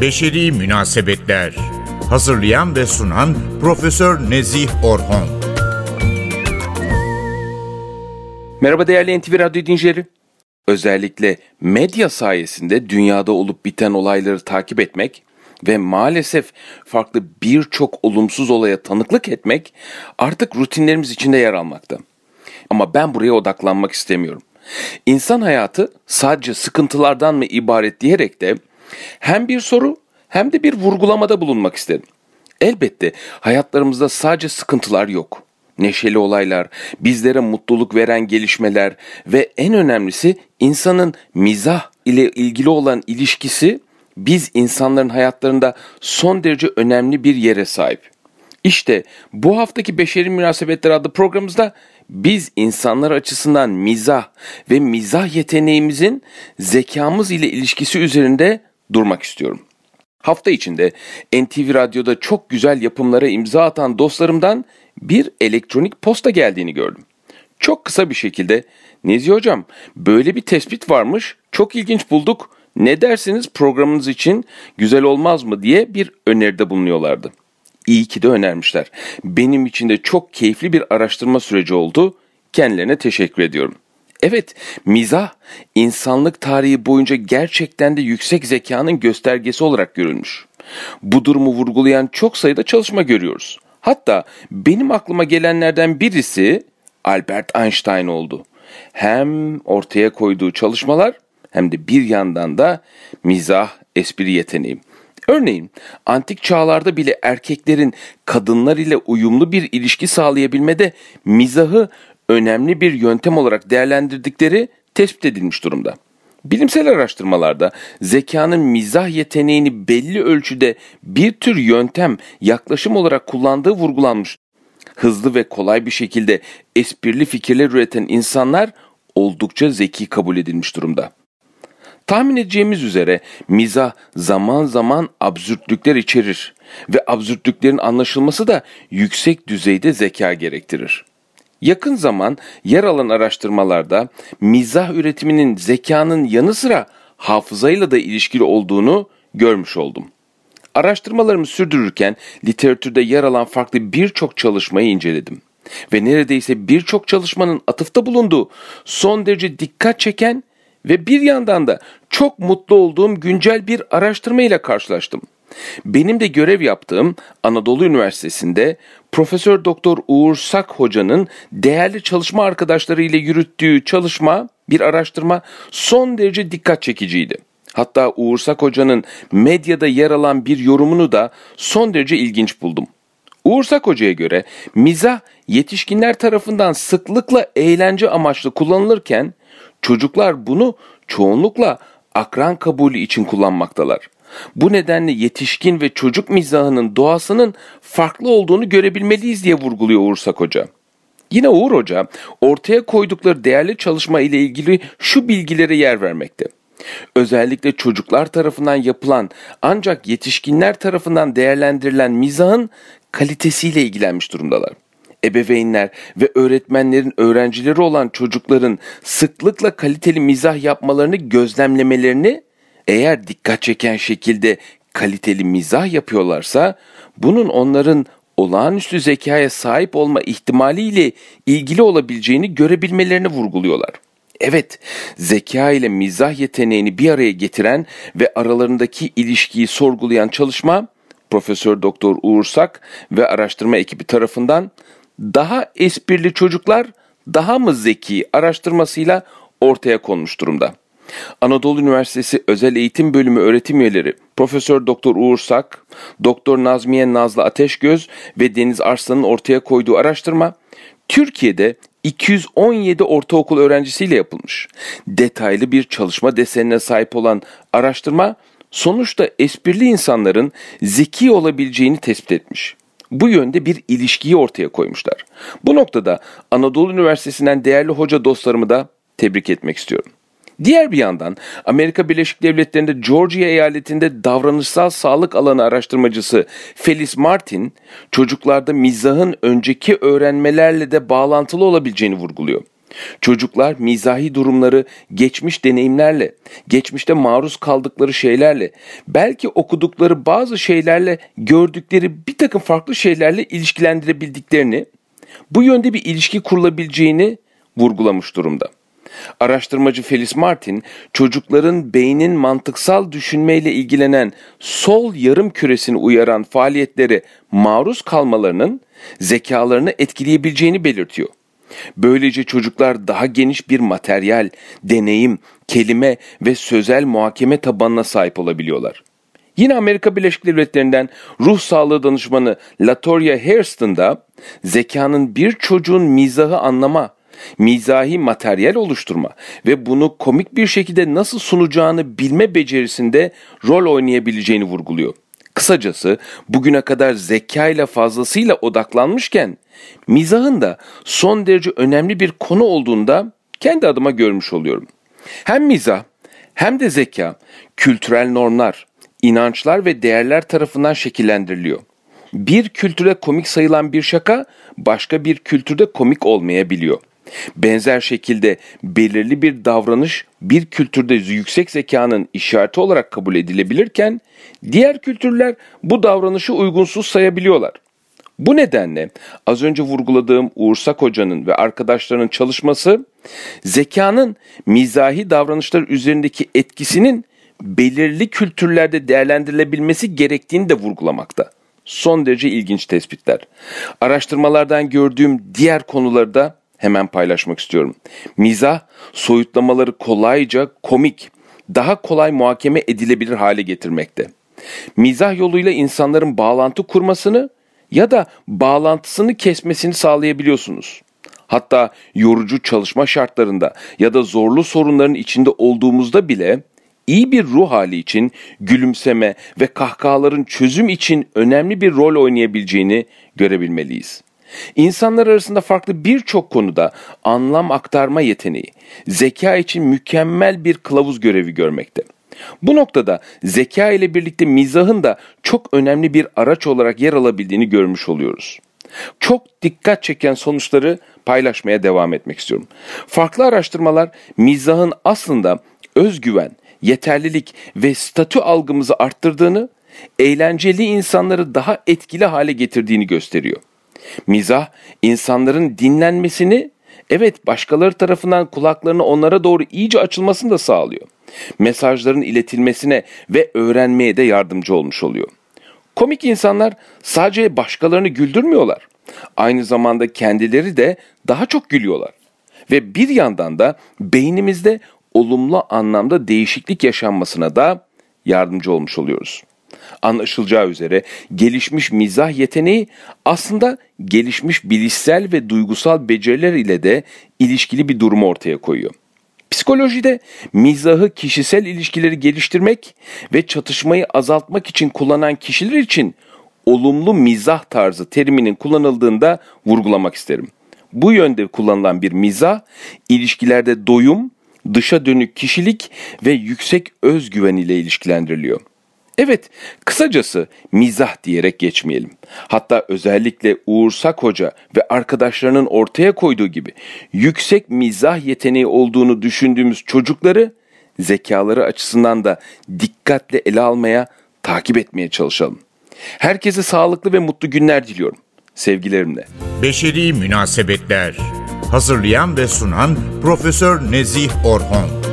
Beşeri Münasebetler Hazırlayan ve sunan Profesör Nezih Orhon Merhaba değerli NTV Radyo dinleyicileri. Özellikle medya sayesinde dünyada olup biten olayları takip etmek ve maalesef farklı birçok olumsuz olaya tanıklık etmek artık rutinlerimiz içinde yer almakta. Ama ben buraya odaklanmak istemiyorum. İnsan hayatı sadece sıkıntılardan mı ibaret diyerek de hem bir soru hem de bir vurgulamada bulunmak isterim. Elbette hayatlarımızda sadece sıkıntılar yok. Neşeli olaylar, bizlere mutluluk veren gelişmeler ve en önemlisi insanın mizah ile ilgili olan ilişkisi biz insanların hayatlarında son derece önemli bir yere sahip. İşte bu haftaki Beşeri Münasebetler adlı programımızda biz insanlar açısından mizah ve mizah yeteneğimizin zekamız ile ilişkisi üzerinde durmak istiyorum. Hafta içinde NTV Radyo'da çok güzel yapımlara imza atan dostlarımdan bir elektronik posta geldiğini gördüm. Çok kısa bir şekilde Nezi Hocam böyle bir tespit varmış çok ilginç bulduk ne dersiniz programınız için güzel olmaz mı diye bir öneride bulunuyorlardı. İyi ki de önermişler. Benim için de çok keyifli bir araştırma süreci oldu. Kendilerine teşekkür ediyorum. Evet, mizah insanlık tarihi boyunca gerçekten de yüksek zekanın göstergesi olarak görülmüş. Bu durumu vurgulayan çok sayıda çalışma görüyoruz. Hatta benim aklıma gelenlerden birisi Albert Einstein oldu. Hem ortaya koyduğu çalışmalar hem de bir yandan da mizah, espri yeteneği. Örneğin antik çağlarda bile erkeklerin kadınlar ile uyumlu bir ilişki sağlayabilmede mizahı önemli bir yöntem olarak değerlendirdikleri tespit edilmiş durumda. Bilimsel araştırmalarda zekanın mizah yeteneğini belli ölçüde bir tür yöntem, yaklaşım olarak kullandığı vurgulanmış. Hızlı ve kolay bir şekilde esprili fikirler üreten insanlar oldukça zeki kabul edilmiş durumda. Tahmin edeceğimiz üzere mizah zaman zaman absürtlükler içerir ve absürtlüklerin anlaşılması da yüksek düzeyde zeka gerektirir. Yakın zaman yer alan araştırmalarda mizah üretiminin zekanın yanı sıra hafızayla da ilişkili olduğunu görmüş oldum. Araştırmalarımı sürdürürken literatürde yer alan farklı birçok çalışmayı inceledim. Ve neredeyse birçok çalışmanın atıfta bulunduğu son derece dikkat çeken ve bir yandan da çok mutlu olduğum güncel bir araştırma ile karşılaştım. Benim de görev yaptığım Anadolu Üniversitesi'nde Profesör Doktor Uğur Sak Hoca'nın değerli çalışma arkadaşları ile yürüttüğü çalışma, bir araştırma son derece dikkat çekiciydi. Hatta Uğur Sak Hoca'nın medyada yer alan bir yorumunu da son derece ilginç buldum. Uğur Sak Hoca'ya göre mizah yetişkinler tarafından sıklıkla eğlence amaçlı kullanılırken çocuklar bunu çoğunlukla akran kabulü için kullanmaktalar. Bu nedenle yetişkin ve çocuk mizahının doğasının farklı olduğunu görebilmeliyiz diye vurguluyor Uğur Sak Hoca. Yine Uğur Hoca ortaya koydukları değerli çalışma ile ilgili şu bilgilere yer vermekte. Özellikle çocuklar tarafından yapılan ancak yetişkinler tarafından değerlendirilen mizahın kalitesiyle ilgilenmiş durumdalar. Ebeveynler ve öğretmenlerin öğrencileri olan çocukların sıklıkla kaliteli mizah yapmalarını gözlemlemelerini eğer dikkat çeken şekilde kaliteli mizah yapıyorlarsa bunun onların olağanüstü zekaya sahip olma ihtimaliyle ilgili olabileceğini görebilmelerini vurguluyorlar. Evet, zeka ile mizah yeteneğini bir araya getiren ve aralarındaki ilişkiyi sorgulayan çalışma Profesör Doktor Uğur Sak ve araştırma ekibi tarafından daha esprili çocuklar daha mı zeki araştırmasıyla ortaya konmuş durumda. Anadolu Üniversitesi Özel Eğitim Bölümü öğretim üyeleri Profesör Doktor Uğur Sak, Doktor Nazmiye Nazlı Ateşgöz ve Deniz Arslan'ın ortaya koyduğu araştırma Türkiye'de 217 ortaokul öğrencisiyle yapılmış. Detaylı bir çalışma desenine sahip olan araştırma sonuçta esprili insanların zeki olabileceğini tespit etmiş. Bu yönde bir ilişkiyi ortaya koymuşlar. Bu noktada Anadolu Üniversitesi'nden değerli hoca dostlarımı da tebrik etmek istiyorum. Diğer bir yandan Amerika Birleşik Devletleri'nde Georgia eyaletinde davranışsal sağlık alanı araştırmacısı Felis Martin çocuklarda mizahın önceki öğrenmelerle de bağlantılı olabileceğini vurguluyor. Çocuklar mizahi durumları geçmiş deneyimlerle, geçmişte maruz kaldıkları şeylerle, belki okudukları bazı şeylerle, gördükleri bir takım farklı şeylerle ilişkilendirebildiklerini, bu yönde bir ilişki kurulabileceğini vurgulamış durumda. Araştırmacı Felis Martin, çocukların beynin mantıksal düşünmeyle ilgilenen sol yarım küresini uyaran faaliyetlere maruz kalmalarının zekalarını etkileyebileceğini belirtiyor. Böylece çocuklar daha geniş bir materyal, deneyim, kelime ve sözel muhakeme tabanına sahip olabiliyorlar. Yine Amerika Birleşik Devletleri'nden ruh sağlığı danışmanı Latoria Hairston da zekanın bir çocuğun mizahı anlama, mizahi materyal oluşturma ve bunu komik bir şekilde nasıl sunacağını bilme becerisinde rol oynayabileceğini vurguluyor. Kısacası bugüne kadar zeka ile fazlasıyla odaklanmışken mizahın da son derece önemli bir konu olduğunda kendi adıma görmüş oluyorum. Hem mizah hem de zeka kültürel normlar, inançlar ve değerler tarafından şekillendiriliyor. Bir kültüre komik sayılan bir şaka başka bir kültürde komik olmayabiliyor. Benzer şekilde belirli bir davranış bir kültürde yüksek zekanın işareti olarak kabul edilebilirken diğer kültürler bu davranışı uygunsuz sayabiliyorlar. Bu nedenle az önce vurguladığım Uğur Sak Hoca'nın ve arkadaşlarının çalışması zekanın mizahi davranışlar üzerindeki etkisinin belirli kültürlerde değerlendirilebilmesi gerektiğini de vurgulamakta. Son derece ilginç tespitler. Araştırmalardan gördüğüm diğer konuları da hemen paylaşmak istiyorum. Mizah soyutlamaları kolayca komik, daha kolay muhakeme edilebilir hale getirmekte. Mizah yoluyla insanların bağlantı kurmasını ya da bağlantısını kesmesini sağlayabiliyorsunuz. Hatta yorucu çalışma şartlarında ya da zorlu sorunların içinde olduğumuzda bile iyi bir ruh hali için gülümseme ve kahkahaların çözüm için önemli bir rol oynayabileceğini görebilmeliyiz. İnsanlar arasında farklı birçok konuda anlam aktarma yeteneği, zeka için mükemmel bir kılavuz görevi görmekte. Bu noktada zeka ile birlikte mizahın da çok önemli bir araç olarak yer alabildiğini görmüş oluyoruz. Çok dikkat çeken sonuçları paylaşmaya devam etmek istiyorum. Farklı araştırmalar mizahın aslında özgüven, yeterlilik ve statü algımızı arttırdığını, eğlenceli insanları daha etkili hale getirdiğini gösteriyor. Mizah insanların dinlenmesini, evet başkaları tarafından kulaklarını onlara doğru iyice açılmasını da sağlıyor. Mesajların iletilmesine ve öğrenmeye de yardımcı olmuş oluyor. Komik insanlar sadece başkalarını güldürmüyorlar. Aynı zamanda kendileri de daha çok gülüyorlar. Ve bir yandan da beynimizde olumlu anlamda değişiklik yaşanmasına da yardımcı olmuş oluyoruz. Anlaşılacağı üzere gelişmiş mizah yeteneği aslında gelişmiş bilişsel ve duygusal beceriler ile de ilişkili bir durumu ortaya koyuyor. Psikolojide mizahı kişisel ilişkileri geliştirmek ve çatışmayı azaltmak için kullanan kişiler için olumlu mizah tarzı teriminin kullanıldığında vurgulamak isterim. Bu yönde kullanılan bir mizah ilişkilerde doyum, dışa dönük kişilik ve yüksek özgüven ile ilişkilendiriliyor. Evet, kısacası mizah diyerek geçmeyelim. Hatta özellikle Uğur Sak Hoca ve arkadaşlarının ortaya koyduğu gibi yüksek mizah yeteneği olduğunu düşündüğümüz çocukları zekaları açısından da dikkatle ele almaya, takip etmeye çalışalım. Herkese sağlıklı ve mutlu günler diliyorum. Sevgilerimle. Beşeri Münasebetler Hazırlayan ve sunan Profesör Nezih Orhon